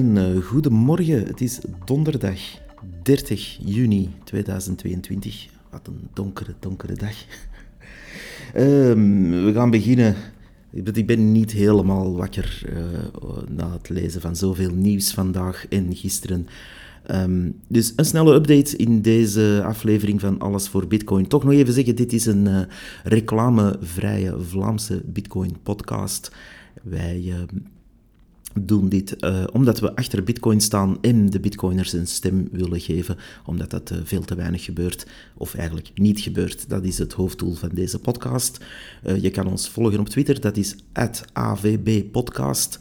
Een uh, goede morgen. Het is donderdag 30 juni 2022. Wat een donkere, donkere dag. Um, we gaan beginnen. Ik ben niet helemaal wakker uh, na het lezen van zoveel nieuws vandaag en gisteren. Um, dus een snelle update in deze aflevering van Alles voor Bitcoin. Toch nog even zeggen, dit is een uh, reclamevrije Vlaamse Bitcoin podcast. Wij uh, doen dit uh, omdat we achter Bitcoin staan en de Bitcoiners een stem willen geven, omdat dat uh, veel te weinig gebeurt, of eigenlijk niet gebeurt. Dat is het hoofddoel van deze podcast. Uh, je kan ons volgen op Twitter, dat is @avbpodcast.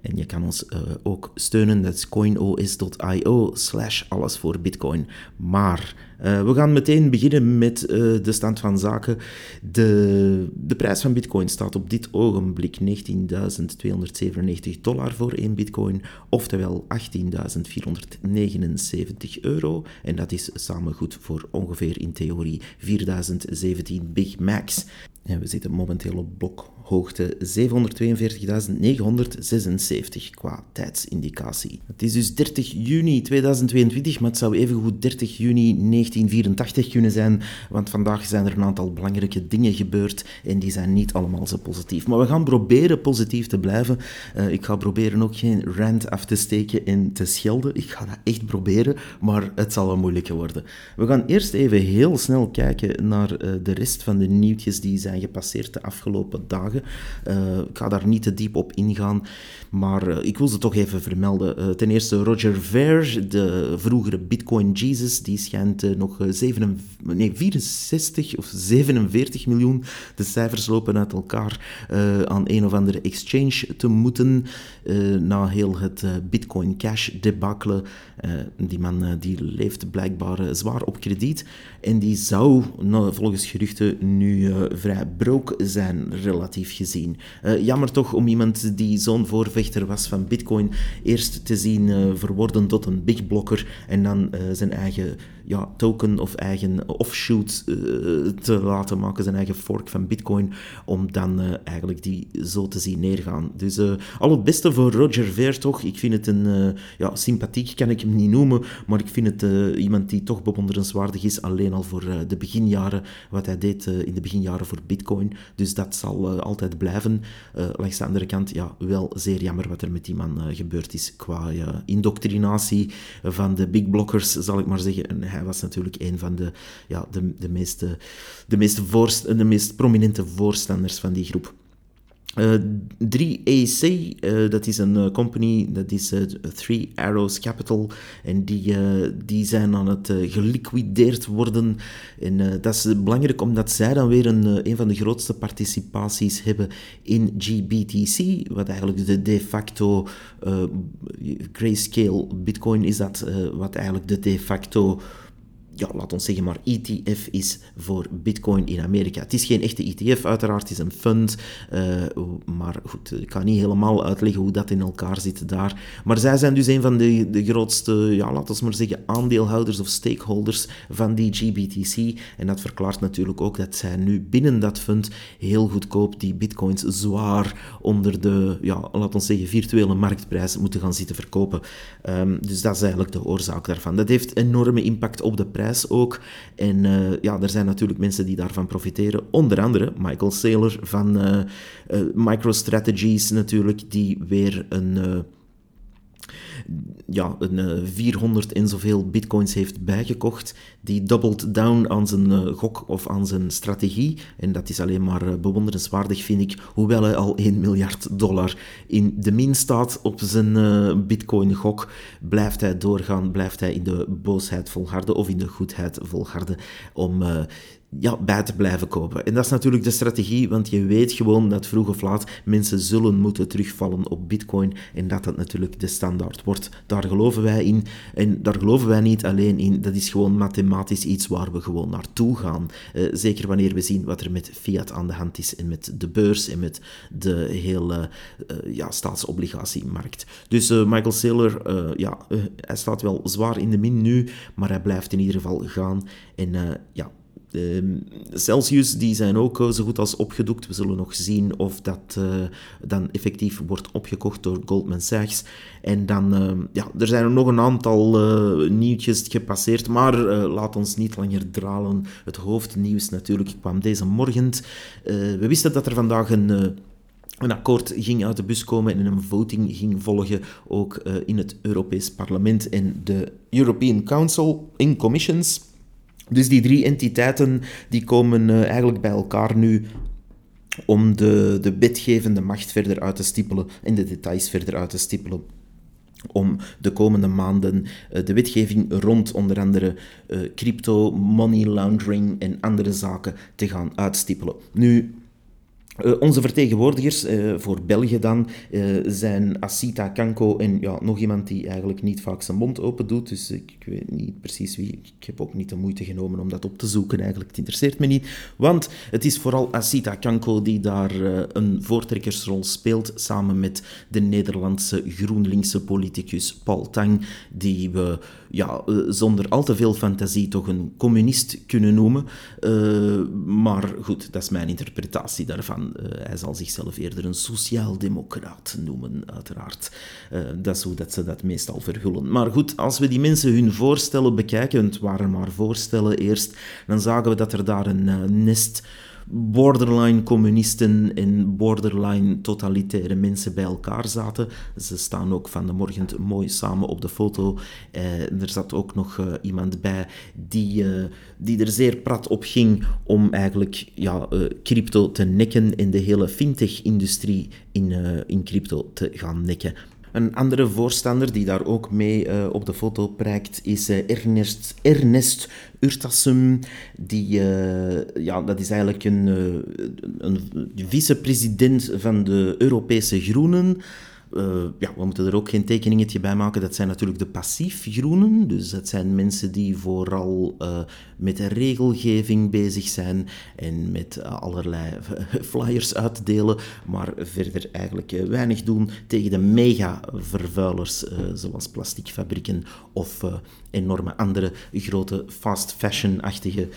En je kan ons uh, ook steunen, dat is coinos.io slash alles voor bitcoin. Maar uh, we gaan meteen beginnen met uh, de stand van zaken. De, de prijs van bitcoin staat op dit ogenblik 19.297 dollar voor 1 bitcoin, oftewel 18.479 euro. En dat is samen goed voor ongeveer in theorie 4.017 Big Macs. En we zitten momenteel op blokhoogte 742.976 qua tijdsindicatie. Het is dus 30 juni 2022, maar het zou evengoed 30 juni 1984 kunnen zijn, want vandaag zijn er een aantal belangrijke dingen gebeurd en die zijn niet allemaal zo positief. Maar we gaan proberen positief te blijven. Uh, ik ga proberen ook geen rant af te steken en te schelden. Ik ga dat echt proberen, maar het zal een moeilijke worden. We gaan eerst even heel snel kijken naar uh, de rest van de nieuwtjes die zijn gepasseerd de afgelopen dagen. Uh, ik ga daar niet te diep op ingaan, maar uh, ik wil ze toch even vermelden. Uh, ten eerste Roger Ver, de vroegere Bitcoin Jesus, die schijnt nog 7, nee, 64 of 47 miljoen, de cijfers lopen uit elkaar, aan een of andere exchange te moeten, na heel het Bitcoin Cash debacle. die man die leeft blijkbaar zwaar op krediet en die zou nou, volgens geruchten nu vrij broke zijn, relatief gezien. Uh, jammer toch om iemand die zo'n voorvechter was van Bitcoin eerst te zien uh, verworden tot een big blocker en dan uh, zijn eigen ja, token of eigen offshoot te laten maken, zijn eigen fork van Bitcoin, om dan eigenlijk die zo te zien neergaan. Dus al het beste voor Roger Ver toch. Ik vind het een ja, sympathiek, kan ik hem niet noemen, maar ik vind het iemand die toch bewonderenswaardig is, alleen al voor de beginjaren, wat hij deed in de beginjaren voor Bitcoin. Dus dat zal uh, altijd blijven. Uh, langs de andere kant, ja, wel zeer jammer wat er met die man uh, gebeurd is qua indoctrinatie van de big blockers, zal ik maar zeggen. En hij was natuurlijk een van de, ja, de, de, meeste, de, meeste voorst, de meest prominente voorstanders van die groep. Uh, 3AC, uh, dat is een uh, company, dat is Three Arrows Capital. En die, die zijn aan het geliquideerd worden. En dat is belangrijk omdat zij dan weer een, een van de grootste participaties hebben in GBTC. Wat eigenlijk de de facto grayscale bitcoin is dat, wat eigenlijk de de facto ja, laat ons zeggen maar ETF is voor Bitcoin in Amerika. Het is geen echte ETF, uiteraard, het is een fund. Uh, maar goed, ik kan niet helemaal uitleggen hoe dat in elkaar zit daar. Maar zij zijn dus een van de, de grootste, ja, laten we maar zeggen, aandeelhouders of stakeholders van die GBTC. En dat verklaart natuurlijk ook dat zij nu binnen dat fund heel goedkoop die bitcoins zwaar onder de, ja, laten we zeggen, virtuele marktprijs moeten gaan zitten verkopen. Um, dus dat is eigenlijk de oorzaak daarvan. Dat heeft enorme impact op de prijs ook. En uh, ja, er zijn natuurlijk mensen die daarvan profiteren. Onder andere Michael Saylor van uh, MicroStrategies natuurlijk, die weer een ja, een 400 en zoveel bitcoins heeft bijgekocht, die doubled down aan zijn gok of aan zijn strategie. En dat is alleen maar bewonderenswaardig, vind ik. Hoewel hij al 1 miljard dollar in de min staat op zijn bitcoin-gok, blijft hij doorgaan, blijft hij in de boosheid volharden of in de goedheid volharden om ja, bij te blijven kopen. En dat is natuurlijk de strategie, want je weet gewoon dat vroeg of laat mensen zullen moeten terugvallen op bitcoin en dat dat natuurlijk de standaard wordt. Daar geloven wij in en daar geloven wij niet alleen in, dat is gewoon mathematisch iets waar we gewoon naartoe gaan. Uh, zeker wanneer we zien wat er met fiat aan de hand is en met de beurs en met de hele uh, ja, staatsobligatiemarkt. Dus uh, Michael Saylor, ja, hij staat wel zwaar in de min nu, maar hij blijft in ieder geval gaan en ja, Ehm, Celsius die zijn ook zo goed als opgedoekt. We zullen nog zien of dat dan effectief wordt opgekocht door Goldman Sachs. En dan, ehm, ja, er zijn er nog een aantal nieuwtjes gepasseerd, maar laat ons niet langer dralen. Het hoofdnieuws natuurlijk kwam deze morgen. we wisten dat er vandaag een een akkoord ging uit de bus komen en een voting ging volgen, ook in het Europees Parlement en de European Council in commissions. Dus die drie entiteiten die komen uh, eigenlijk bij elkaar nu om de, de wetgevende macht verder uit te stippelen en de details verder uit te stippelen om de komende maanden uh, de wetgeving rond onder andere crypto, money laundering en andere zaken te gaan uitstippelen. Nu, uh, onze vertegenwoordigers uh, voor België dan uh, zijn Asita Kanko en ja, nog iemand die eigenlijk niet vaak zijn mond open doet. Dus ik, ik, weet niet precies wie. Ik heb ook niet de moeite genomen om dat op te zoeken. Eigenlijk, het interesseert me niet. Want het is vooral Asita Kanko die daar een voortrekkersrol speelt. Samen met de Nederlandse GroenLinkse politicus Paul Tang. Die we ja, zonder al te veel fantasie toch een communist kunnen noemen. maar goed, dat is mijn interpretatie daarvan. Uh, hij zal zichzelf eerder een sociaal-democraat noemen, uiteraard. Dat is hoe dat ze dat meestal verhullen. Maar goed, als we die mensen hun voorstellen bekijken, het waren maar voorstellen eerst, dan zagen we dat er daar een nest borderline communisten en borderline totalitaire mensen bij elkaar zaten. Ze staan ook van de morgen mooi samen op de foto. Eh, er zat ook nog uh, iemand bij die, uh, die er zeer prat op ging om eigenlijk ja, crypto te nekken en de hele fintech-industrie in, in crypto te gaan nekken. Een andere voorstander die daar ook mee uh, op de foto prijkt is uh, Ernest, Ernest Urtasum. Die, uh, ja, dat is eigenlijk een, een vicepresident van de Europese Groenen. Uh, ja, we moeten er ook geen tekeningetje bij maken. Dat zijn natuurlijk de passief groenen. Dus dat zijn mensen die vooral uh, met regelgeving bezig zijn en met allerlei flyers uitdelen, maar verder eigenlijk weinig doen tegen de mega-vervuilers uh, zoals plasticfabrieken of enorme andere grote fast fashion-achtige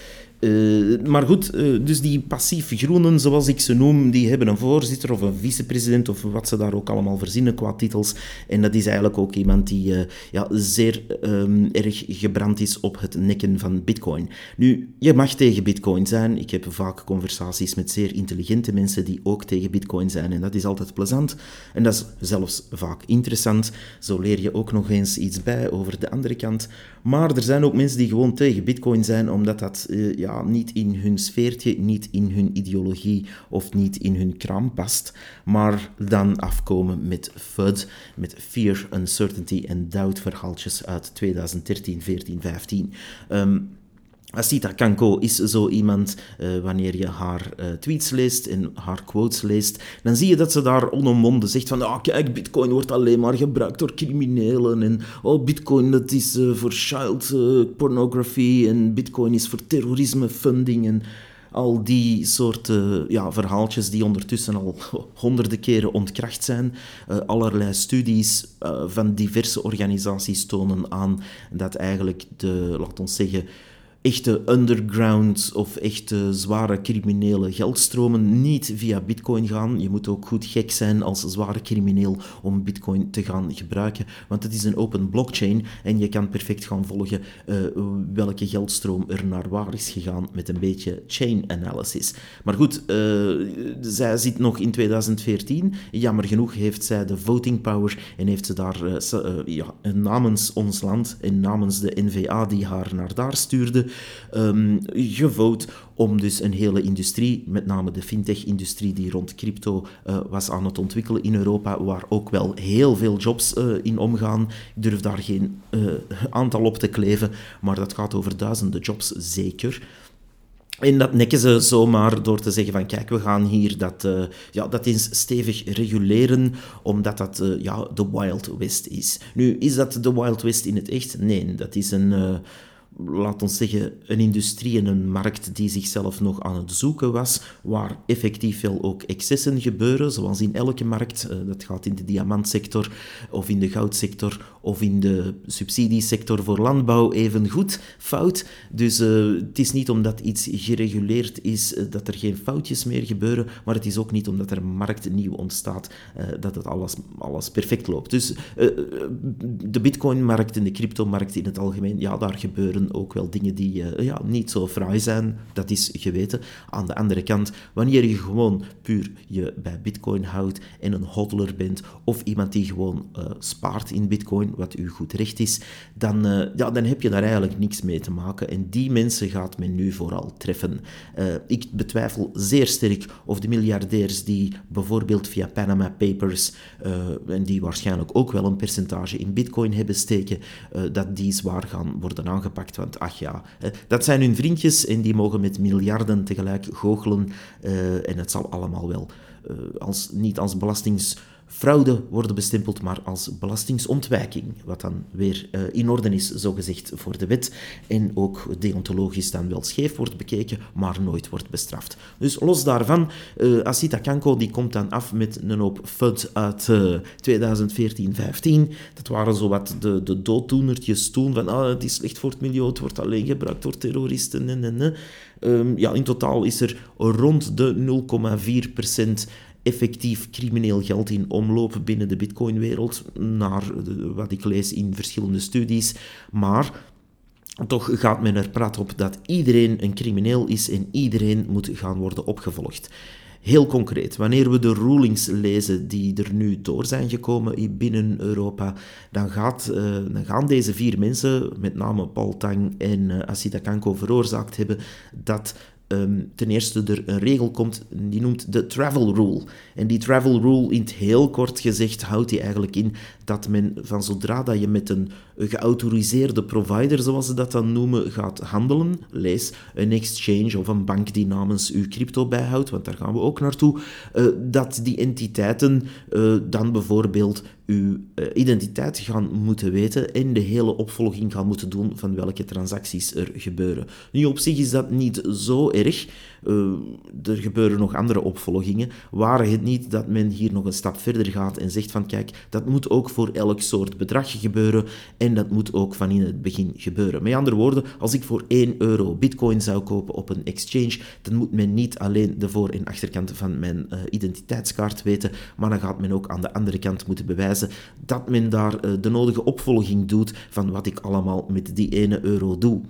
uh, maar goed, uh, dus die passief groenen, zoals ik ze noem, die hebben een voorzitter of een vicepresident of wat ze daar ook allemaal verzinnen qua titels. En dat is eigenlijk ook iemand die uh, ja, zeer um, erg gebrand is op het nekken van bitcoin. Nu, je mag tegen bitcoin zijn. Ik heb vaak conversaties met zeer intelligente mensen die ook tegen bitcoin zijn. En dat is altijd plezant. En dat is zelfs vaak interessant. Zo leer je ook nog eens iets bij over de andere kant. Maar er zijn ook mensen die gewoon tegen bitcoin zijn, omdat dat ja, niet in hun sfeertje, niet in hun ideologie of niet in hun kraam past, maar dan afkomen met FUD, met Fear, Uncertainty en Doubt verhaaltjes uit 2013, 14, 15. Um, Asita Kanko is zo iemand, uh, wanneer je haar uh, tweets leest en haar quotes leest, dan zie je dat ze daar onomwonden zegt van, ah, kijk, bitcoin wordt alleen maar gebruikt door criminelen en oh, bitcoin dat is uh, voor child pornography en bitcoin is voor terrorisme funding en al die soorten ja, verhaaltjes die ondertussen al honderden keren ontkracht zijn. allerlei studies van diverse organisaties tonen aan dat eigenlijk de, laat ons zeggen, echte underground of echte zware criminele geldstromen niet via bitcoin gaan. Je moet ook goed gek zijn als zware crimineel om bitcoin te gaan gebruiken, want het is een open blockchain en je kan perfect gaan volgen uh, welke geldstroom er naar waar is gegaan met een beetje chain analysis. Maar goed, uh, zij zit nog in 2014. Jammer genoeg heeft zij de voting power en heeft ze daar uh, ja, namens ons land en namens de NVA die haar naar daar stuurde, um, gevoot om dus een hele industrie, met name de fintech-industrie die rond crypto uh, was aan het ontwikkelen in Europa, waar ook wel heel veel jobs uh, in omgaan. Ik durf daar geen uh, aantal op te kleven, maar dat gaat over duizenden jobs zeker. En dat nekken ze zomaar door te zeggen van kijk, we gaan hier dat, ja, dat eens stevig reguleren, omdat dat ja, de Wild West is. Nu, is dat de Wild West in het echt? Nee, dat is een... laat ons zeggen, een industrie en een markt die zichzelf nog aan het zoeken was, waar effectief wel ook excessen gebeuren, zoals in elke markt. Uh, dat gaat in de diamantsector of in de goudsector of in de subsidiesector voor landbouw even goed fout. Dus uh, het is niet omdat iets gereguleerd is uh, dat er geen foutjes meer gebeuren, maar het is ook niet omdat er markt nieuw ontstaat dat het alles, alles perfect loopt. Dus de bitcoinmarkt en de cryptomarkt in het algemeen, ja, daar gebeuren ook wel dingen die ja, niet zo fraai zijn. Dat is geweten. Aan de andere kant, wanneer je gewoon puur je bij bitcoin houdt en een hodler bent, of iemand die gewoon spaart in bitcoin, wat uw goed recht is, dan, uh, ja, dan heb je daar eigenlijk niks mee te maken. En die mensen gaat men nu vooral treffen. Ik betwijfel zeer sterk of de miljardairs die bijvoorbeeld via Panama Papers, en die waarschijnlijk ook wel een percentage in bitcoin hebben steken, dat die zwaar gaan worden aangepakt. Want ach ja, dat zijn hun vriendjes en die mogen met miljarden tegelijk goochelen. en het zal allemaal wel als, niet als belastings fraude worden bestempeld, maar als belastingsontwijking, wat dan weer uh, in orde is, zogezegd, voor de wet, en ook deontologisch dan wel scheef wordt bekeken, maar nooit wordt bestraft. Dus los daarvan, uh, Asita die komt dan af met een hoop FUD uit uh, 2014-15. Dat waren zowat de, de dooddoenertjes toen, van ah, het is slecht voor het milieu, het wordt alleen gebruikt door terroristen, en, en, en. Um, ja, in totaal is er rond de 0,4% effectief crimineel geld in omloop binnen de Bitcoin-wereld, naar wat ik lees in verschillende studies. Maar toch gaat men er praat op dat iedereen een crimineel is en iedereen moet gaan worden opgevolgd. Heel concreet, wanneer we de rulings lezen die er nu door zijn gekomen binnen Europa, dan, gaat, uh, dan gaan deze vier mensen, met name Paul Tang en uh, Kanko, veroorzaakt hebben dat um, ten eerste er een regel komt die noemt de travel rule. En die travel rule, in het heel kort gezegd, houdt die eigenlijk in dat men van zodra dat je met een geautoriseerde provider, zoals ze dat dan noemen, gaat handelen, lees een exchange of een bank die namens uw crypto bijhoudt, want daar gaan we ook naartoe, uh, dat die entiteiten uh, dan bijvoorbeeld uw uh, identiteit gaan moeten weten en de hele opvolging gaan moeten doen van welke transacties er gebeuren. Nu, op zich is dat niet zo erg. Uh, er gebeuren nog andere opvolgingen. Waren het niet dat men hier nog een stap verder gaat en zegt van kijk, dat moet ook voor elk soort bedrag gebeuren en dat moet ook van in het begin gebeuren. Met andere woorden, als ik voor 1 euro bitcoin zou kopen op een exchange, dan moet men niet alleen de voor- en achterkant van mijn uh, identiteitskaart weten, maar dan gaat men ook aan de andere kant moeten bewijzen dat men daar uh, de nodige opvolging doet van wat ik allemaal met die 1 euro doe.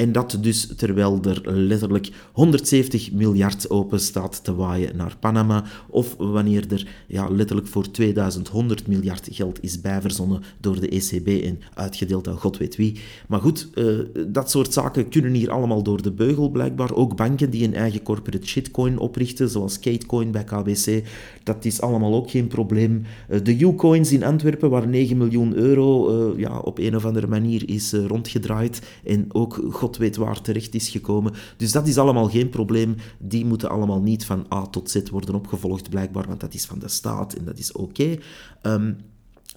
En dat dus terwijl er letterlijk 170 miljard open staat te waaien naar Panama, of wanneer er ja, letterlijk voor 2100 miljard geld is bijverzonnen door de ECB en uitgedeeld aan god weet wie. Maar goed, uh, dat soort zaken kunnen hier allemaal door de beugel blijkbaar. Ook banken die een eigen corporate shitcoin oprichten, zoals Katecoin bij KBC, dat is allemaal ook geen probleem. Uh, de U-coins in Antwerpen, waar 9 miljoen euro uh, ja, op een of andere manier is rondgedraaid en ook god weet waar terecht is gekomen. Dus dat is allemaal geen probleem. Die moeten allemaal niet van A tot Z worden opgevolgd, blijkbaar, want dat is van de staat en dat is oké. Ehm,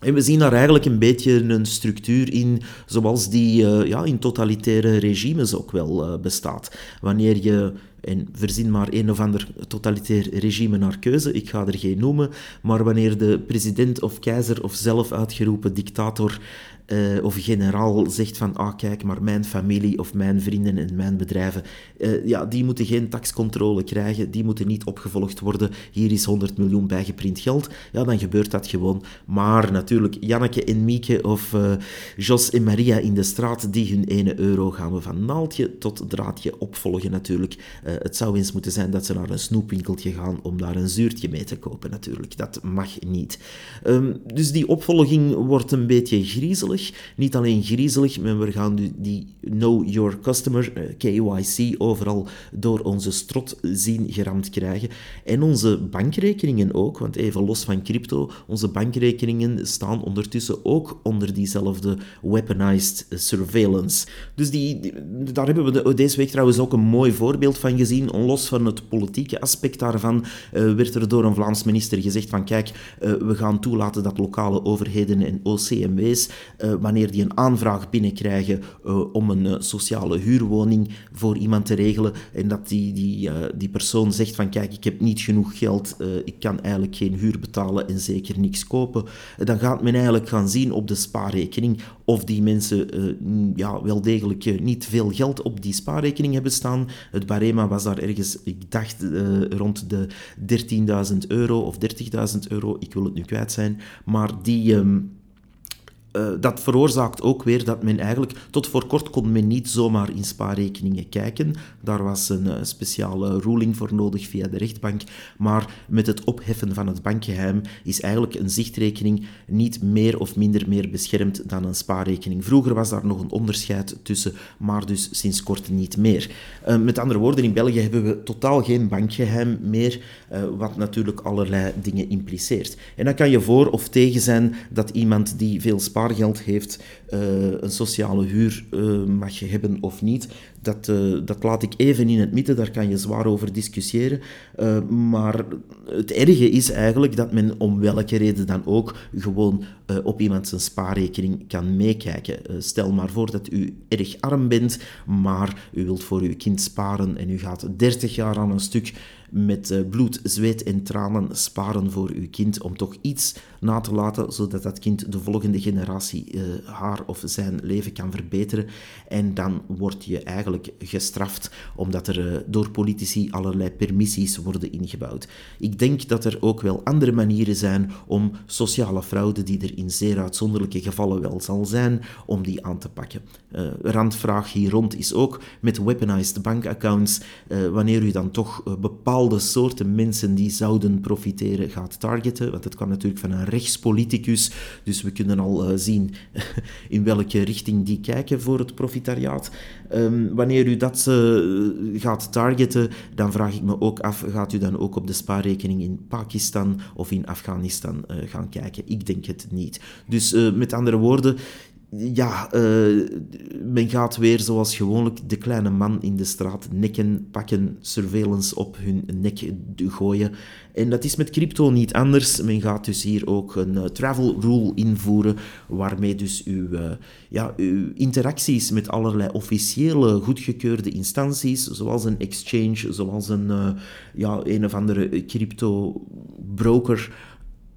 en we zien daar eigenlijk een beetje een structuur in, zoals die uh, ja, in totalitaire regimes ook wel uh, bestaat. Wanneer je, en verzin maar een of ander totalitair regime naar keuze, ik ga er geen noemen, maar wanneer de president of keizer of zelf uitgeroepen dictator uh, of generaal zegt van, ah kijk, maar mijn familie of mijn vrienden en mijn bedrijven, uh, ja, die moeten geen taxcontrole krijgen, die moeten niet opgevolgd worden, hier is 100 miljoen bijgeprint geld, ja, dan gebeurt dat gewoon. Maar natuurlijk, Janneke en Mieke of uh, Jos en Maria in de straat, die hun ene euro gaan we van naaldje tot draadje opvolgen natuurlijk. het zou eens moeten zijn dat ze naar een snoepwinkeltje gaan om daar een zuurtje mee te kopen natuurlijk. Dat mag niet. Um, dus die opvolging wordt een beetje griezelig. Niet alleen griezelig, maar we gaan die Know Your Customer, eh, KYC, overal door onze strot zien geramd krijgen. En onze bankrekeningen ook, want even los van crypto, onze bankrekeningen staan ondertussen ook onder diezelfde weaponized surveillance. Dus die, daar hebben we deze week trouwens ook een mooi voorbeeld van gezien, los van het politieke aspect daarvan, werd er door een Vlaams minister gezegd van kijk, we gaan toelaten dat lokale overheden en OCMW's, wanneer die een aanvraag binnenkrijgen om een sociale huurwoning voor iemand te regelen, en dat die, die, die persoon zegt van kijk, ik heb niet genoeg geld, ik kan eigenlijk geen huur betalen en zeker niks kopen, dan gaat men eigenlijk gaan zien op de spaarrekening of die mensen ja, wel degelijk niet veel geld op die spaarrekening hebben staan. Het barema was daar ergens, ik dacht, rond de 13.000 euro of 30.000 euro. Ik wil het nu kwijt zijn. Maar die... Ehm, uh, dat veroorzaakt ook weer dat men eigenlijk, tot voor kort kon men niet zomaar in spaarrekeningen kijken. Daar was een uh, speciale ruling voor nodig via de rechtbank. Maar met het opheffen van het bankgeheim is eigenlijk een zichtrekening niet meer of minder meer beschermd dan een spaarrekening. Vroeger was daar nog een onderscheid tussen, maar dus sinds kort niet meer. Uh, met andere woorden, in België hebben we totaal geen bankgeheim meer, wat natuurlijk allerlei dingen impliceert. En dan kan je voor of tegen zijn dat iemand die veel spaart spaargeld heeft, uh, een sociale huur uh, mag je hebben of niet. Dat, uh, dat laat ik even in het midden, daar kan je zwaar over discussiëren. maar het erge is eigenlijk dat men om welke reden dan ook gewoon op iemand zijn spaarrekening kan meekijken. stel maar voor dat u erg arm bent, maar u wilt voor uw kind sparen en u gaat 30 jaar aan een stuk met eh, bloed, zweet en tranen sparen voor uw kind om toch iets na te laten, zodat dat kind de volgende generatie uh, haar of zijn leven kan verbeteren. En dan word je eigenlijk gestraft omdat er uh, door politici allerlei permissies worden ingebouwd. Ik denk dat er ook wel andere manieren zijn om sociale fraude, die er in zeer uitzonderlijke gevallen wel zal zijn, om die aan te pakken. randvraag hier rond is ook met weaponized bankaccounts, wanneer u dan toch bepaalde bepaalde soorten mensen die zouden profiteren gaat targeten. Want het kwam natuurlijk van een rechtspoliticus, dus we kunnen al uh, zien in welke richting die kijken voor het profitariaat. Um, wanneer u dat uh, gaat targeten, dan vraag ik me ook af, gaat u dan ook op de spaarrekening in Pakistan of in Afghanistan uh, gaan kijken? Ik denk het niet. Dus met andere woorden, ja, uh, men gaat weer zoals gewoonlijk de kleine man in de straat nekken, pakken, surveillance op hun nek gooien. En dat is met crypto niet anders. Men gaat dus hier ook een uh, travel rule invoeren, waarmee dus uw, uh, ja, uw interacties met allerlei officiële goedgekeurde instanties, zoals een exchange, zoals een, ja, een of andere crypto broker,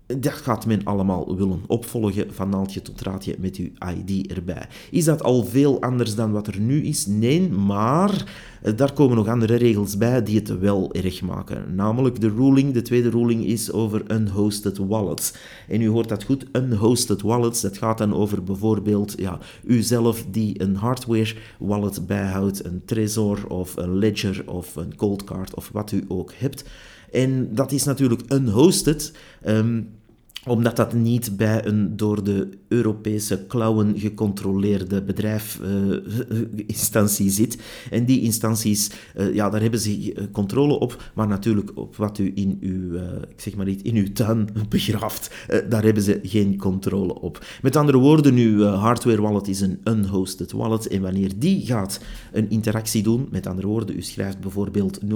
dat gaat men allemaal willen opvolgen, van naaldje tot raadje met uw ID erbij. Is dat al veel anders dan wat er nu is? Nee, maar eh, daar komen nog andere regels bij die het wel erg maken. Namelijk de ruling, de tweede ruling is over unhosted wallets. En u hoort dat goed, unhosted wallets, dat gaat dan over bijvoorbeeld ja, uzelf die een hardware wallet bijhoudt, een Trezor of een Ledger of een Cold Card of wat u ook hebt. En dat is natuurlijk unhosted. Um, omdat dat niet bij een door de Europese klauwen gecontroleerde bedrijfinstantie uh, zit. En die instanties, uh, ja, daar hebben ze eh, controle op, maar natuurlijk op wat u in uw, ik zeg maar niet, in uw tuin begraaft, daar hebben ze geen controle op. Met andere woorden, uw hardware wallet is een unhosted wallet en wanneer die gaat een interactie doen, met andere woorden, u schrijft bijvoorbeeld 0,1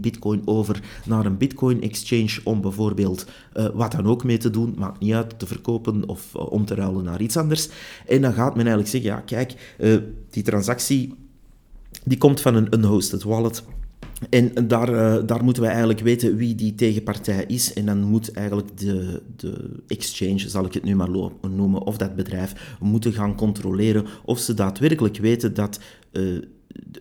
bitcoin over naar een bitcoin exchange om bijvoorbeeld wat dan ook mee te doen, maakt niet uit, te verkopen of uh, om te ruilen naar iets anders. En dan gaat men eigenlijk zeggen, ja kijk, uh, die transactie die komt van een unhosted wallet. En daar, uh, daar moeten we eigenlijk weten wie die tegenpartij is. En dan moet eigenlijk de, de exchange, zal ik het nu maar noemen, of dat bedrijf, moeten gaan controleren of ze daadwerkelijk weten dat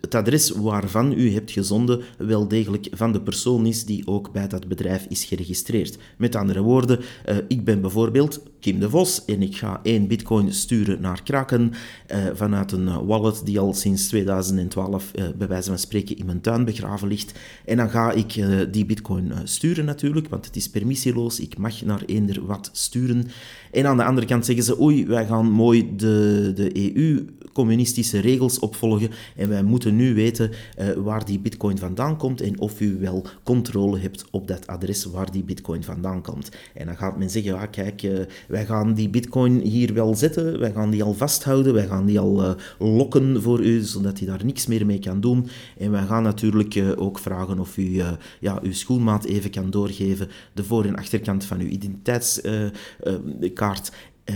het adres waarvan u hebt gezonden wel degelijk van de persoon is die ook bij dat bedrijf is geregistreerd. Met andere woorden, uh, ik ben bijvoorbeeld Kim de Vos en ik ga één bitcoin sturen naar Kraken uh, vanuit een wallet die al sinds 2012 uh, bij wijze van spreken in mijn tuin begraven ligt. En dan ga ik die bitcoin sturen natuurlijk, want het is permissieloos. Ik mag naar eender wat sturen. En aan de andere kant zeggen ze, oei, wij gaan mooi de, de EU communistische regels opvolgen en wij moeten nu weten waar die bitcoin vandaan komt en of u wel controle hebt op dat adres waar die bitcoin vandaan komt. En dan gaat men zeggen, ja kijk, uh, wij gaan die bitcoin hier wel zetten, wij gaan die al vasthouden, wij gaan die al uh, lokken voor u, zodat hij daar niks meer mee kan doen. En wij gaan natuurlijk uh, ook vragen of u uh, ja, uw schoenmaat even kan doorgeven, de voor- en achterkant van uw identiteitskaart eh,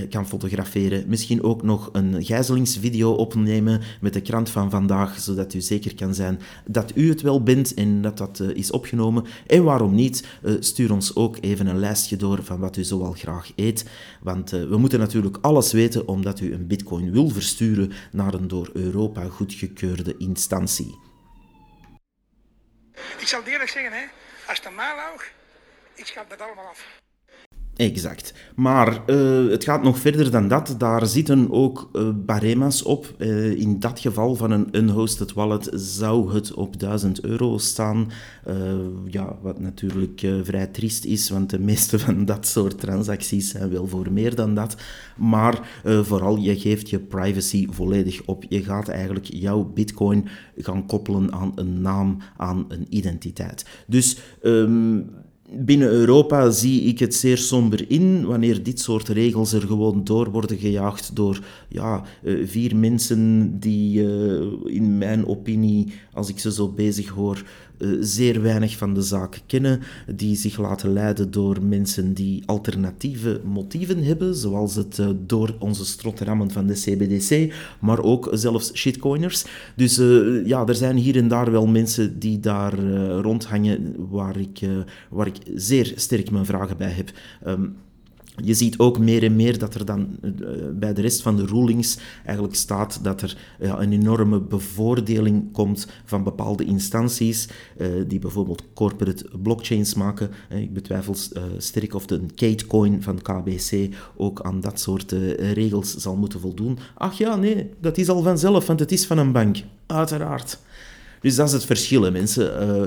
kan fotograferen. Misschien ook nog een gijzelingsvideo opnemen met de krant van vandaag, zodat u zeker kan zijn dat u het wel bent en dat dat uh, is opgenomen. En waarom niet, uh, stuur ons ook even een lijstje door van wat u zoal graag eet. Want we moeten natuurlijk alles weten omdat u een bitcoin wil versturen naar een door Europa goedgekeurde instantie. Ik zal eerlijk zeggen, hè, als het een maal ik schat dat allemaal af. Exact. Maar uh, het gaat nog verder dan dat. Daar zitten ook uh, barema's op. Uh, in dat geval van een unhosted wallet zou het op 1000 euro staan. ja, wat natuurlijk vrij triest is, want de meeste van dat soort transacties zijn wel voor meer dan dat. Maar vooral, je geeft je privacy volledig op. Je gaat eigenlijk jouw bitcoin gaan koppelen aan een naam, aan een identiteit. Dus... Um, Binnen Europa zie ik het zeer somber in wanneer dit soort regels er gewoon door worden gejaagd door ja, eh, vier mensen die uh, in mijn opinie, als ik ze zo bezig hoor, uh, zeer weinig van de zaak kennen, die zich laten leiden door mensen die alternatieve motieven hebben, zoals het door onze strotrammen van de CBDC, maar ook zelfs shitcoiners. Dus ja, er zijn hier en daar wel mensen die daar rondhangen waar ik, waar ik zeer sterk mijn vragen bij heb. Um, je ziet ook meer en meer dat er dan uh, bij de rest van de rulings eigenlijk staat dat er een enorme bevoordeling komt van bepaalde instanties uh, die bijvoorbeeld corporate blockchains maken. Uh, ik betwijfel sterk of de Katecoin van KBC ook aan dat soort regels zal moeten voldoen. Ach ja, nee, dat is al vanzelf, want het is van een bank. Uiteraard. Dus dat is het verschil, mensen. Uh,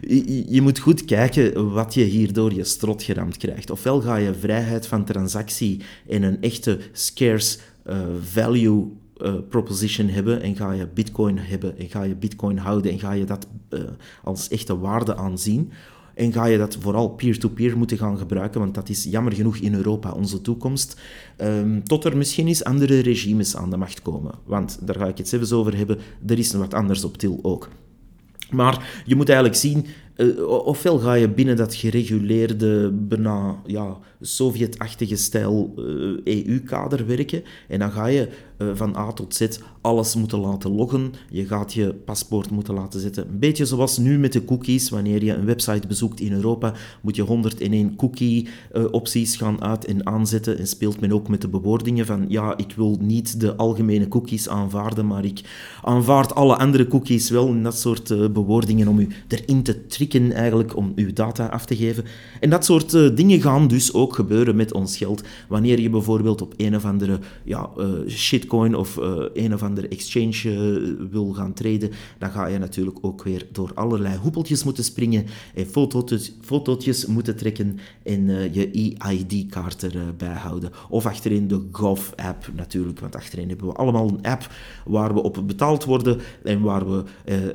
je, je, moet goed kijken wat je hier door je strot geramd krijgt. Ofwel ga je vrijheid van transactie en een echte scarce uh, value uh, proposition hebben en ga je bitcoin hebben en ga je bitcoin houden en ga je dat als echte waarde aanzien. En ga je dat vooral peer-to-peer moeten gaan gebruiken, want dat is jammer genoeg in Europa onze toekomst. Um, tot er misschien eens andere regimes aan de macht komen. Want daar ga ik het zelfs over hebben, er is nog wat anders op til ook. Maar je moet eigenlijk zien, uh, ofwel ga je binnen dat gereguleerde, bijna ja, Sovjet-achtige stijl uh, eh, EU-kader werken en dan ga je uh, van A tot Z alles moeten laten loggen. Je gaat je paspoort moeten laten zetten. Een beetje zoals nu met de cookies. Wanneer je een website bezoekt in Europa, moet je 101 cookie-opties gaan uit- en aanzetten. En speelt men ook met de bewoordingen van ja, ik wil niet de algemene cookies aanvaarden, maar ik aanvaard alle andere cookies wel. Dat soort bewoordingen om u erin te tricken eigenlijk, om uw data af te geven. En dat soort dingen gaan dus ook gebeuren met ons geld. Wanneer je bijvoorbeeld op een of andere ja, uh, shitcoin of uh, een of andere exchange wil gaan traden, dan ga je natuurlijk ook weer door allerlei hoepeltjes moeten springen en fotootjes, moeten trekken en je EID-kaart erbij houden. Of achterin de Gov-app natuurlijk, want achterin hebben we allemaal een app waar we op betaald worden en waar we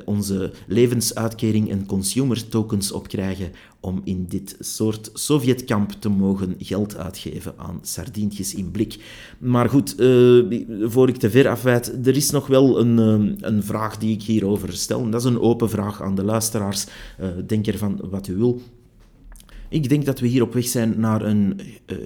onze levensuitkering en consumer tokens op krijgen om in dit soort Sovjetkamp te mogen geld uitgeven aan sardientjes in blik. Maar goed, uh, voor ik te ver afwijd, er is nog wel een, uh, een vraag die ik hierover stel. Dat is een open vraag aan de luisteraars. Uh, denk ervan wat u wil. Ik denk dat we hier op weg zijn naar een, uh,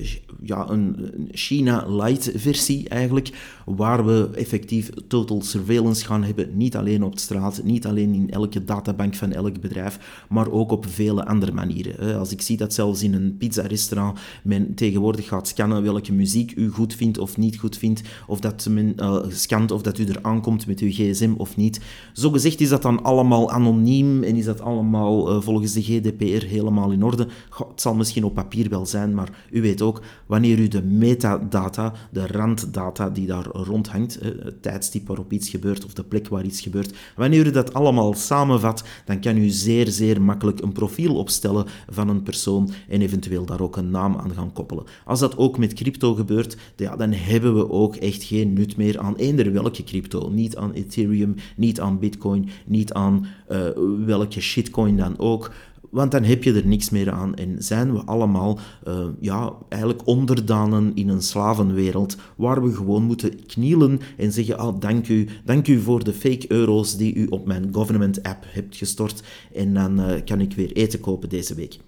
ja, een China-light-versie eigenlijk, waar we effectief total surveillance gaan hebben, niet alleen op straat, niet alleen in elke databank van elk bedrijf, maar ook op vele andere manieren. Als ik zie dat zelfs in een pizza-restaurant men tegenwoordig gaat scannen welke muziek u goed vindt of niet goed vindt, of dat men uh, scant of dat u er aankomt met uw gsm of niet. Zo gezegd is dat dan allemaal anoniem en is dat allemaal uh, volgens de GDPR helemaal in orde het zal misschien op papier wel zijn, maar u weet ook, wanneer u de metadata, de randdata die daar rondhangt, het tijdstip waarop iets gebeurt of de plek waar iets gebeurt, wanneer u dat allemaal samenvat, dan kan u zeer, zeer makkelijk een profiel opstellen van een persoon en eventueel daar ook een naam aan gaan koppelen. Als dat ook met crypto gebeurt, ja, dan hebben we ook echt geen nut meer aan eender welke crypto. Niet aan Ethereum, niet aan Bitcoin, niet aan uh, welke shitcoin dan ook Want dan heb je er niks meer aan en zijn we allemaal uh, ja, eigenlijk onderdanen in een slavenwereld waar we gewoon moeten knielen en zeggen, ah, dank u, dank u voor de fake euro's die u op mijn government app hebt gestort en dan uh, kan ik weer eten kopen deze week.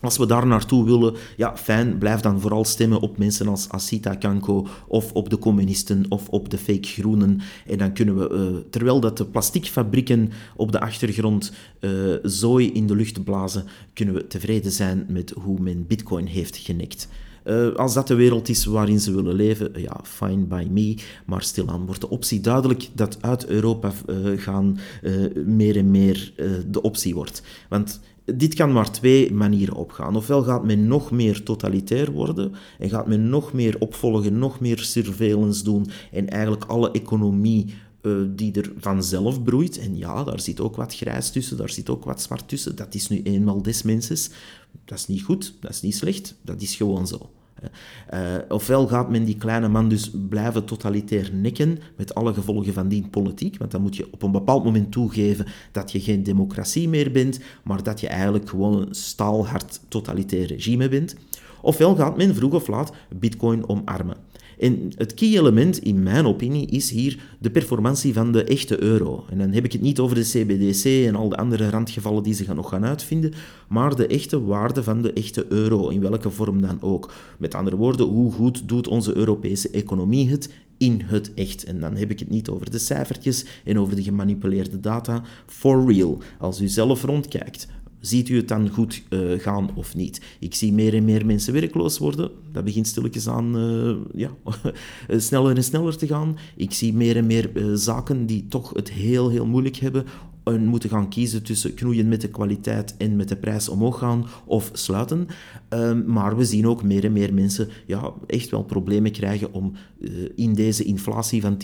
Als we daar naartoe willen, ja, fijn, blijf dan vooral stemmen op mensen als Asita Kanko of op de communisten of op de fake groenen. En dan kunnen we, uh, terwijl dat de plasticfabrieken op de achtergrond uh, zooi in de lucht blazen, kunnen we tevreden zijn met hoe men bitcoin heeft genekt. Uh, als dat de wereld is waarin ze willen leven, ja, fine by me. Maar stilaan wordt de optie duidelijk dat uit Europa gaan meer en meer de optie wordt. Want dit kan maar twee manieren opgaan. Ofwel gaat men nog meer totalitair worden en gaat men nog meer opvolgen, nog meer surveillance doen en eigenlijk alle economie uh, die er vanzelf broeit. En ja, daar zit ook wat grijs tussen, daar zit ook wat zwart tussen. Dat is nu eenmaal des mensen. Dat is niet goed, dat is niet slecht, dat is gewoon zo. Uh, ofwel gaat men die kleine man dus blijven totalitair nekken met alle gevolgen van die politiek, want dan moet je op een bepaald moment toegeven dat je geen democratie meer bent, maar dat je eigenlijk gewoon een staalhard totalitair regime bent. Ofwel gaat men vroeg of laat bitcoin omarmen. En het key element, in mijn opinie, is hier de performantie van de echte euro. En dan heb ik het niet over de CBDC en al de andere randgevallen die ze gaan nog gaan uitvinden, maar de echte waarde van de echte euro, in welke vorm dan ook. Met andere woorden, hoe goed doet onze Europese economie het in het echt. En dan heb ik het niet over de cijfertjes en over de gemanipuleerde data. For real. Als u zelf rondkijkt, Ziet u het dan goed uh, gaan of niet? Ik zie meer en meer mensen werkloos worden. Dat begint stilletjes aan uh, ja, sneller en sneller te gaan. Ik zie meer en meer uh, zaken die toch het heel, heel moeilijk hebben en moeten gaan kiezen tussen knoeien met de kwaliteit en met de prijs omhoog gaan of sluiten. Ehm, maar we zien ook meer en meer mensen ja, echt wel problemen krijgen om uh, in deze inflatie van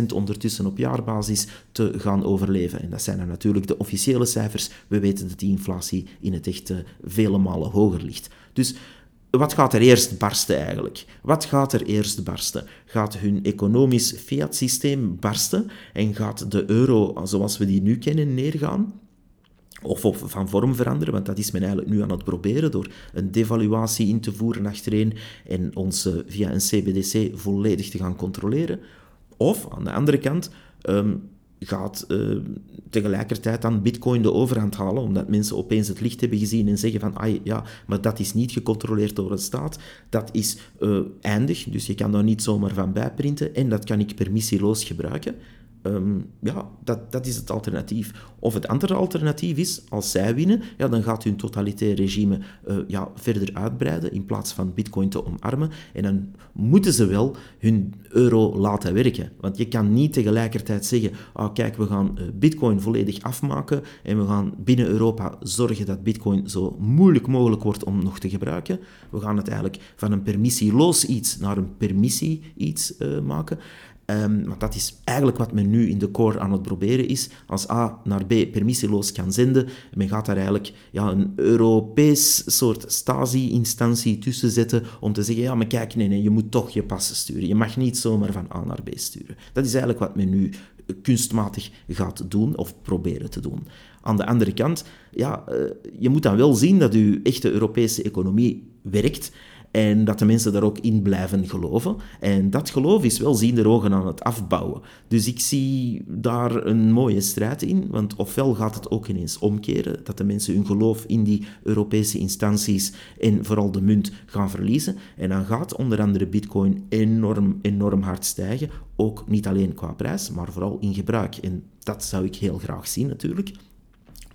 10% ondertussen op jaarbasis te gaan overleven. En dat zijn dan natuurlijk de officiële cijfers. We weten dat die inflatie in het echt uh, vele malen hoger ligt. Dus wat gaat er eerst barsten eigenlijk? Wat gaat er eerst barsten? Gaat hun economisch fiat-systeem barsten en gaat de euro zoals we die nu kennen neergaan? Of, van vorm veranderen, want dat is men eigenlijk nu aan het proberen door een devaluatie in te voeren achtereen en ons via een CBDC volledig te gaan controleren. Of aan de andere kant um, gaat uh, tegelijkertijd dan bitcoin de overhand halen, omdat mensen opeens het licht hebben gezien en zeggen van, ah ja, maar dat is niet gecontroleerd door een staat, dat is uh, eindig, dus je kan daar niet zomaar van bijprinten en dat kan ik permissieloos gebruiken. Um, ja, dat, dat is het alternatief. Of het andere alternatief is, als zij winnen, ja, dan gaat hun totalitair regime uh, ja, verder uitbreiden in plaats van bitcoin te omarmen. En dan moeten ze wel hun euro laten werken. Want je kan niet tegelijkertijd zeggen, oh, kijk, we gaan uh, bitcoin volledig afmaken en we gaan binnen Europa zorgen dat bitcoin zo moeilijk mogelijk wordt om nog te gebruiken. We gaan het eigenlijk van een permissieloos iets naar een permissie iets uh, maken. Um, dat is eigenlijk wat men nu in de core aan het proberen is. Als A naar B permissieloos kan zenden, men gaat daar eigenlijk ja, een Europees soort Stasi-instantie tussen zetten om te zeggen, ja, maar kijk, nee, nee, je moet toch je passen sturen. Je mag niet zomaar van A naar B sturen. Dat is eigenlijk wat men nu kunstmatig gaat doen of proberen te doen. Aan de andere kant, ja, uh, je moet dan wel zien dat uw echte Europese economie werkt. En dat de mensen daar ook in blijven geloven. En dat geloof is wel zien de ogen aan het afbouwen. Dus ik zie daar een mooie strijd in. Want ofwel gaat het ook ineens omkeren, dat de mensen hun geloof in die Europese instanties en vooral de munt gaan verliezen. En dan gaat onder andere bitcoin enorm, enorm hard stijgen. Ook niet alleen qua prijs, maar vooral in gebruik. En dat zou ik heel graag zien natuurlijk.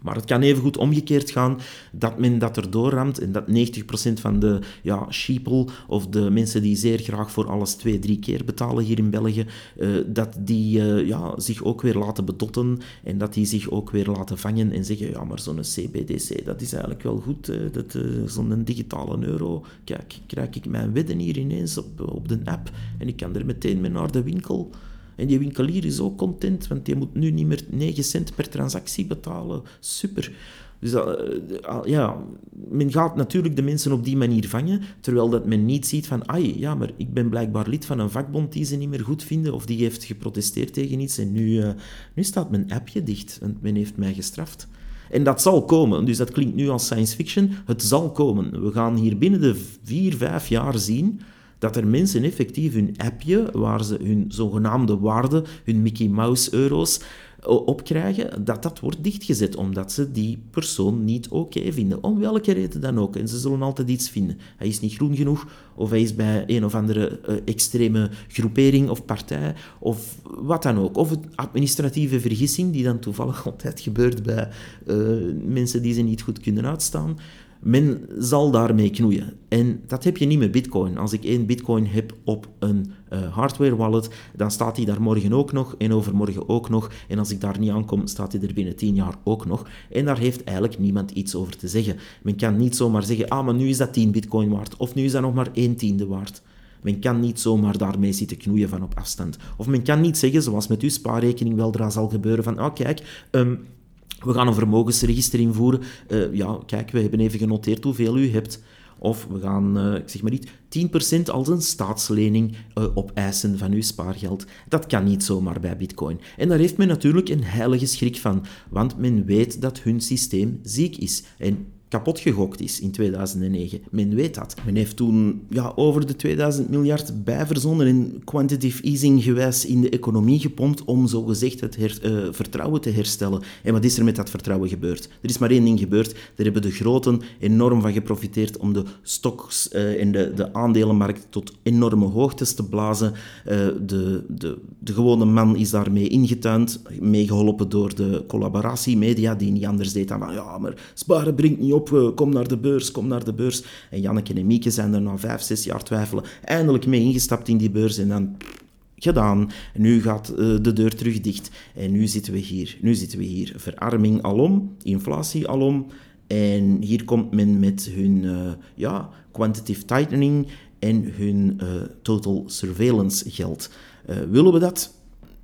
Maar het kan even goed omgekeerd gaan dat men dat erdoor ramt en dat 90% van de ja, sheeple of de mensen die zeer graag voor alles twee, drie keer betalen hier in België, uh, dat die uh, ja, zich ook weer laten bedotten en dat die zich ook weer laten vangen en zeggen, ja, maar zo'n CBDC, dat is eigenlijk wel goed, uh, dat, zo'n digitale euro, kijk, krijg ik mijn wedden hier ineens op, op de app en ik kan er meteen mee naar de winkel... En die winkelier is ook content, want die moet nu niet meer 9 cent per transactie betalen. Super. Dus uh, ja, men gaat natuurlijk de mensen op die manier vangen, terwijl dat men niet ziet van, ai, ja, maar ik ben blijkbaar lid van een vakbond die ze niet meer goed vinden, of die heeft geprotesteerd tegen iets en nu, uh, nu staat mijn appje dicht, en men heeft mij gestraft. En dat zal komen. Dus dat klinkt nu als science fiction. Het zal komen. We gaan hier binnen de vier, vijf jaar zien dat er mensen effectief hun appje, waar ze hun zogenaamde waarde, hun Mickey Mouse euro's, opkrijgen, dat dat wordt dichtgezet, omdat ze die persoon niet oké vinden. Om welke reden dan ook. En ze zullen altijd iets vinden. Hij is niet groen genoeg, of hij is bij een of andere uh, extreme groepering of partij, of wat dan ook. Of een administratieve vergissing, die dan toevallig altijd gebeurt bij uh, mensen die ze niet goed kunnen uitstaan. Men zal daarmee knoeien. En dat heb je niet met Bitcoin. Als ik één Bitcoin heb op een uh, hardware wallet, dan staat die daar morgen ook nog en overmorgen ook nog. En als ik daar niet aankom, staat die er binnen tien jaar ook nog. En daar heeft eigenlijk niemand iets over te zeggen. Men kan niet zomaar zeggen, ah, maar nu is dat 10 Bitcoin waard. Of nu is dat nog maar 1 tiende waard. Men kan niet zomaar daarmee zitten knoeien van op afstand. Of men kan niet zeggen, zoals met uw spaarrekening weldra zal gebeuren, van, oh kijk, um, we gaan een vermogensregister invoeren. Uh, ja, kijk, we hebben even genoteerd hoeveel u hebt. Of we gaan, uh, ik zeg maar niet, 10% als een staatslening uh, opeisen van uw spaargeld. Dat kan niet zomaar bij Bitcoin. En daar heeft men natuurlijk een heilige schrik van, want men weet dat hun systeem ziek is. En kapot gegokt is in 2009. Men weet dat. Men heeft toen ja, over de 2000 miljard bijverzonnen en quantitative easing gewijs in de economie gepompt om zogezegd het uh, vertrouwen te herstellen. En wat is er met dat vertrouwen gebeurd? Er is maar één ding gebeurd. Daar hebben de groten enorm van geprofiteerd om de stocks uh, en de, de aandelenmarkt tot enorme hoogtes te blazen. Uh, de, de, de gewone man is daarmee ingetuind, meegeholpen door de collaboratiemedia die niet anders deed dan van ja, maar sparen brengt niet op eh, kom naar de beurs, kom naar de beurs. En Janneke en Mieke zijn er na vijf, zes jaar twijfelen eindelijk mee ingestapt in die beurs en dan gedaan. nu gaat uh, de deur terug dicht. En nu zitten we hier. Nu zitten we hier. Verarming alom, inflatie alom. En hier komt men met hun uh, ja, quantitative tightening en hun uh, total surveillance geld. willen we dat?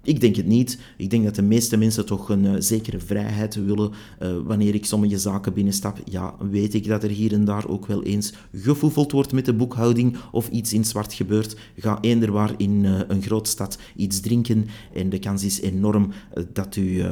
Ik denk het niet. Ik denk dat de meeste mensen toch een uh, zekere vrijheid willen. Uh, wanneer ik sommige zaken binnenstap, ja, weet ik dat er hier en daar ook wel eens gefoefeld wordt met de boekhouding of iets in zwart gebeurt. Ga eender waar in uh, een grootstad iets drinken en de kans is enorm dat u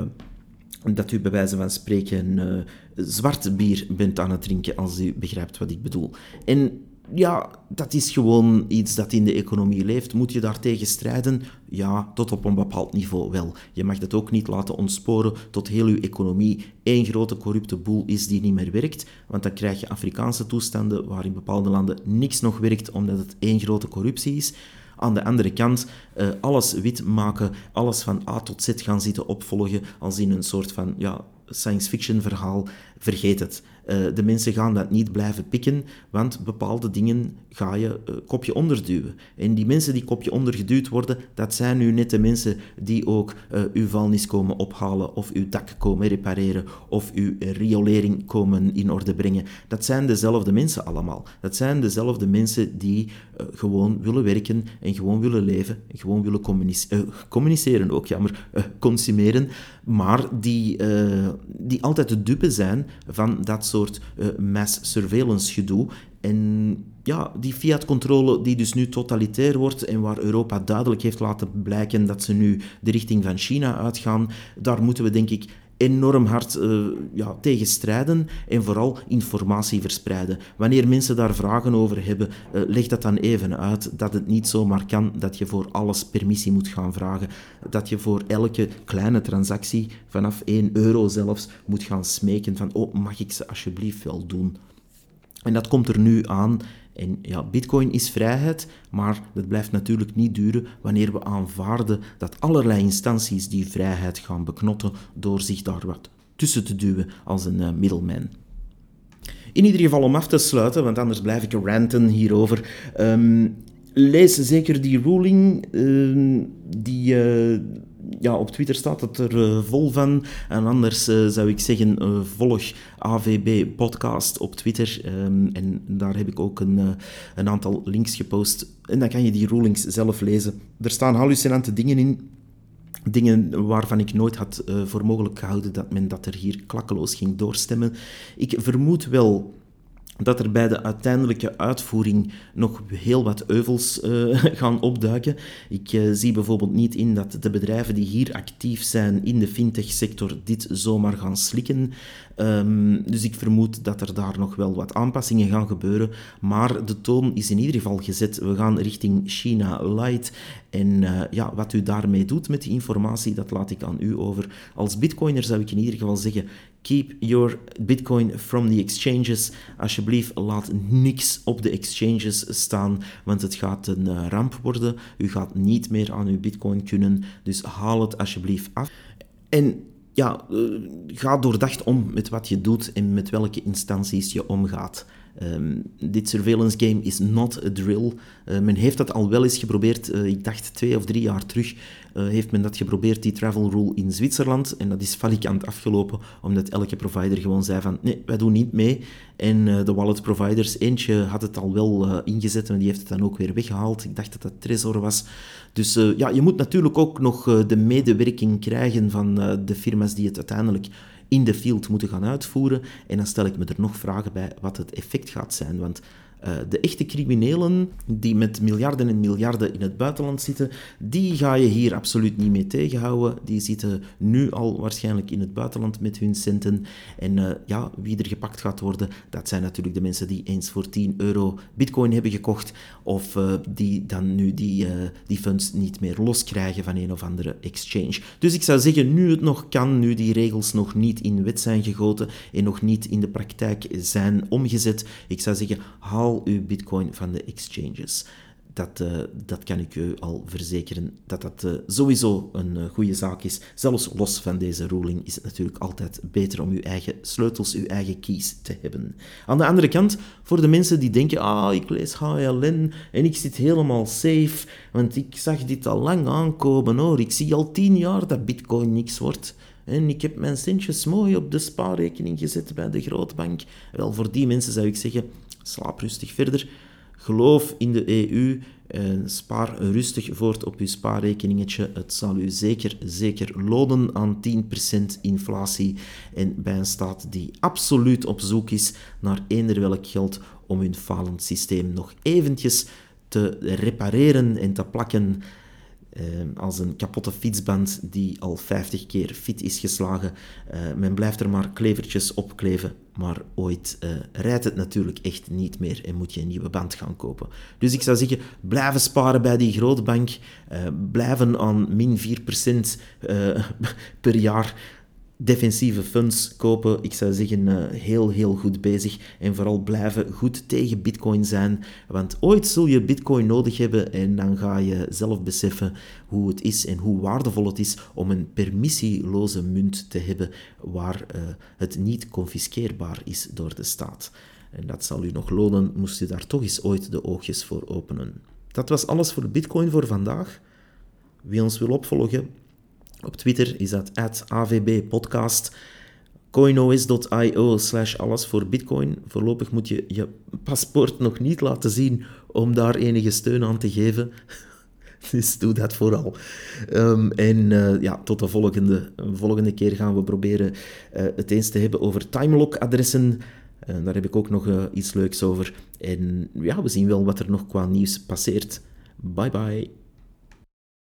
dat u bij wijze van spreken uh, zwart bier bent aan het drinken, als u begrijpt wat ik bedoel. En ja, dat is gewoon iets dat in de economie leeft. Moet je daartegen strijden? Ja, tot op een bepaald niveau wel. Je mag dat ook niet laten ontsporen tot heel je economie één grote corrupte boel is die niet meer werkt. Want dan krijg je Afrikaanse toestanden waar in bepaalde landen niks nog werkt omdat het één grote corruptie is. Aan de andere kant, uh, alles wit maken, alles van A tot Z gaan zitten opvolgen als in een soort van ja, science fiction verhaal, vergeet het. Uh, de mensen gaan dat niet blijven pikken, want bepaalde dingen ga je uh, kopje onderduwen. En die mensen die kopje ondergeduwd worden, dat zijn nu net de mensen die ook uh, uw vuilnis komen ophalen, of uw dak komen repareren, of uw riolering komen in orde brengen. Dat zijn dezelfde mensen allemaal. Dat zijn dezelfde mensen die gewoon willen werken en gewoon willen leven, en gewoon willen communiceren ook, jammer, consumeren, maar die, die altijd de dupe zijn van dat soort uh, mass surveillance gedoe. En ja, die fiat-controle die dus nu totalitair wordt en waar Europa duidelijk heeft laten blijken dat ze nu de richting van China uitgaan, daar moeten we denk ik enorm hard uh, ja, tegen strijden en vooral informatie verspreiden. Wanneer mensen daar vragen over hebben, uh, leg dat dan even uit dat het niet zomaar kan dat je voor alles permissie moet gaan vragen. Dat je voor elke kleine transactie, vanaf 1 euro zelfs, moet gaan smeken van oh, mag ik ze alsjeblieft wel doen? En dat komt er nu aan en ja, bitcoin is vrijheid, maar dat blijft natuurlijk niet duren wanneer we aanvaarden dat allerlei instanties die vrijheid gaan beknotten door zich daar wat tussen te duwen als een middleman. In ieder geval om af te sluiten, want anders blijf ik ranten hierover. Um, lees zeker die ruling um, die... Uh, ja, op Twitter staat het er uh, vol van. En anders uh, zou ik zeggen, volg AVB Podcast op Twitter. Um, en daar heb ik ook een, een aantal links gepost. En dan kan je die rulings zelf lezen. Er staan hallucinante dingen in. Dingen waarvan ik nooit had voor mogelijk gehouden dat men dat er hier klakkeloos ging doorstemmen. Ik vermoed wel dat er bij de uiteindelijke uitvoering nog heel wat euvels uh, gaan opduiken. Ik uh, zie bijvoorbeeld niet in dat de bedrijven die hier actief zijn in de fintech-sector dit zomaar gaan slikken. Um, dus ik vermoed dat er daar nog wel wat aanpassingen gaan gebeuren. Maar de toon is in ieder geval gezet. We gaan richting China Light. En uh, ja, wat u daarmee doet met die informatie, dat laat ik aan u over. Als bitcoiner zou ik in ieder geval zeggen, keep your bitcoin from the exchanges. Alsjeblieft, laat niks op de exchanges staan, want het gaat een uh, ramp worden. U gaat niet meer aan uw bitcoin kunnen, dus haal het alsjeblieft af. En ja, uh, ga doordacht om met wat je doet en met welke instanties je omgaat. Um, dit surveillance game is not a drill. Uh, men heeft dat al wel eens geprobeerd, uh, ik dacht twee of drie jaar terug, uh, heeft men dat geprobeerd, die travel rule in Zwitserland. En dat is falikant afgelopen, omdat elke provider gewoon zei van, nee, wij doen niet mee. En de wallet providers, eentje had het al wel ingezet en die heeft het dan ook weer weggehaald. Ik dacht dat dat Trezor was. Dus ja, je moet natuurlijk ook nog de medewerking krijgen van de firma's die het uiteindelijk in de field moeten gaan uitvoeren. En dan stel ik me er nog vragen bij wat het effect gaat zijn. Want de echte criminelen die met miljarden en miljarden in het buitenland zitten, die ga je hier absoluut niet mee tegenhouden. Die zitten nu al waarschijnlijk in het buitenland met hun centen. En uh, ja, wie er gepakt gaat worden, dat zijn natuurlijk de mensen die eens voor 10 euro bitcoin hebben gekocht of uh, die dan nu die, die funds niet meer loskrijgen van een of andere exchange. Dus ik zou zeggen, nu het nog kan, nu die regels nog niet in wet zijn gegoten en nog niet in de praktijk zijn omgezet, ik zou zeggen, haal uw bitcoin van de exchanges. Dat, uh, dat kan ik u al verzekeren, dat dat uh, sowieso een uh, goede zaak is. Zelfs los van deze ruling is het natuurlijk altijd beter om uw eigen sleutels, uw eigen keys te hebben. Aan de andere kant, voor de mensen die denken, ah, ik lees HLN en ik zit helemaal safe, want ik zag dit al lang aankomen hoor, ik zie al tien jaar dat bitcoin niks wordt. En ik heb mijn centjes mooi op de spaarrekening gezet bij de grootbank. Wel, voor die mensen zou ik zeggen, slaap rustig verder. Geloof in de EU. En spaar rustig voort op uw spaarrekeningetje. Het zal u zeker, zeker lonen aan 10% inflatie. En bij een staat die absoluut op zoek is naar eender welk geld om hun falend systeem nog eventjes te repareren en te plakken als een kapotte fietsband die al 50 keer fit is geslagen. Uh, men blijft er maar klevertjes op kleven, maar ooit uh, rijdt het natuurlijk echt niet meer en moet je een nieuwe band gaan kopen. Dus ik zou zeggen, blijven sparen bij die grootbank, uh, blijven aan min 4% per jaar defensieve funds kopen. Ik zou zeggen, uh, heel, heel goed bezig. En vooral blijven goed tegen Bitcoin zijn. Want ooit zul je Bitcoin nodig hebben en dan ga je zelf beseffen hoe het is en hoe waardevol het is om een permissieloze munt te hebben waar uh, het niet confiskeerbaar is door de staat. En dat zal u nog lonen, moest u daar toch eens ooit de oogjes voor openen. Dat was alles voor Bitcoin voor vandaag. Wie ons wil opvolgen, op Twitter is dat @avbpodcast. coinos.io slash alles voor bitcoin. Voorlopig moet je je paspoort nog niet laten zien om daar enige steun aan te geven. Dus doe dat vooral. Um, en uh, ja, tot de volgende, volgende keer gaan we proberen uh, het eens te hebben over timelock-adressen. Uh, daar heb ik ook nog iets leuks over. En ja, we zien wel wat er nog qua nieuws passeert. Bye bye.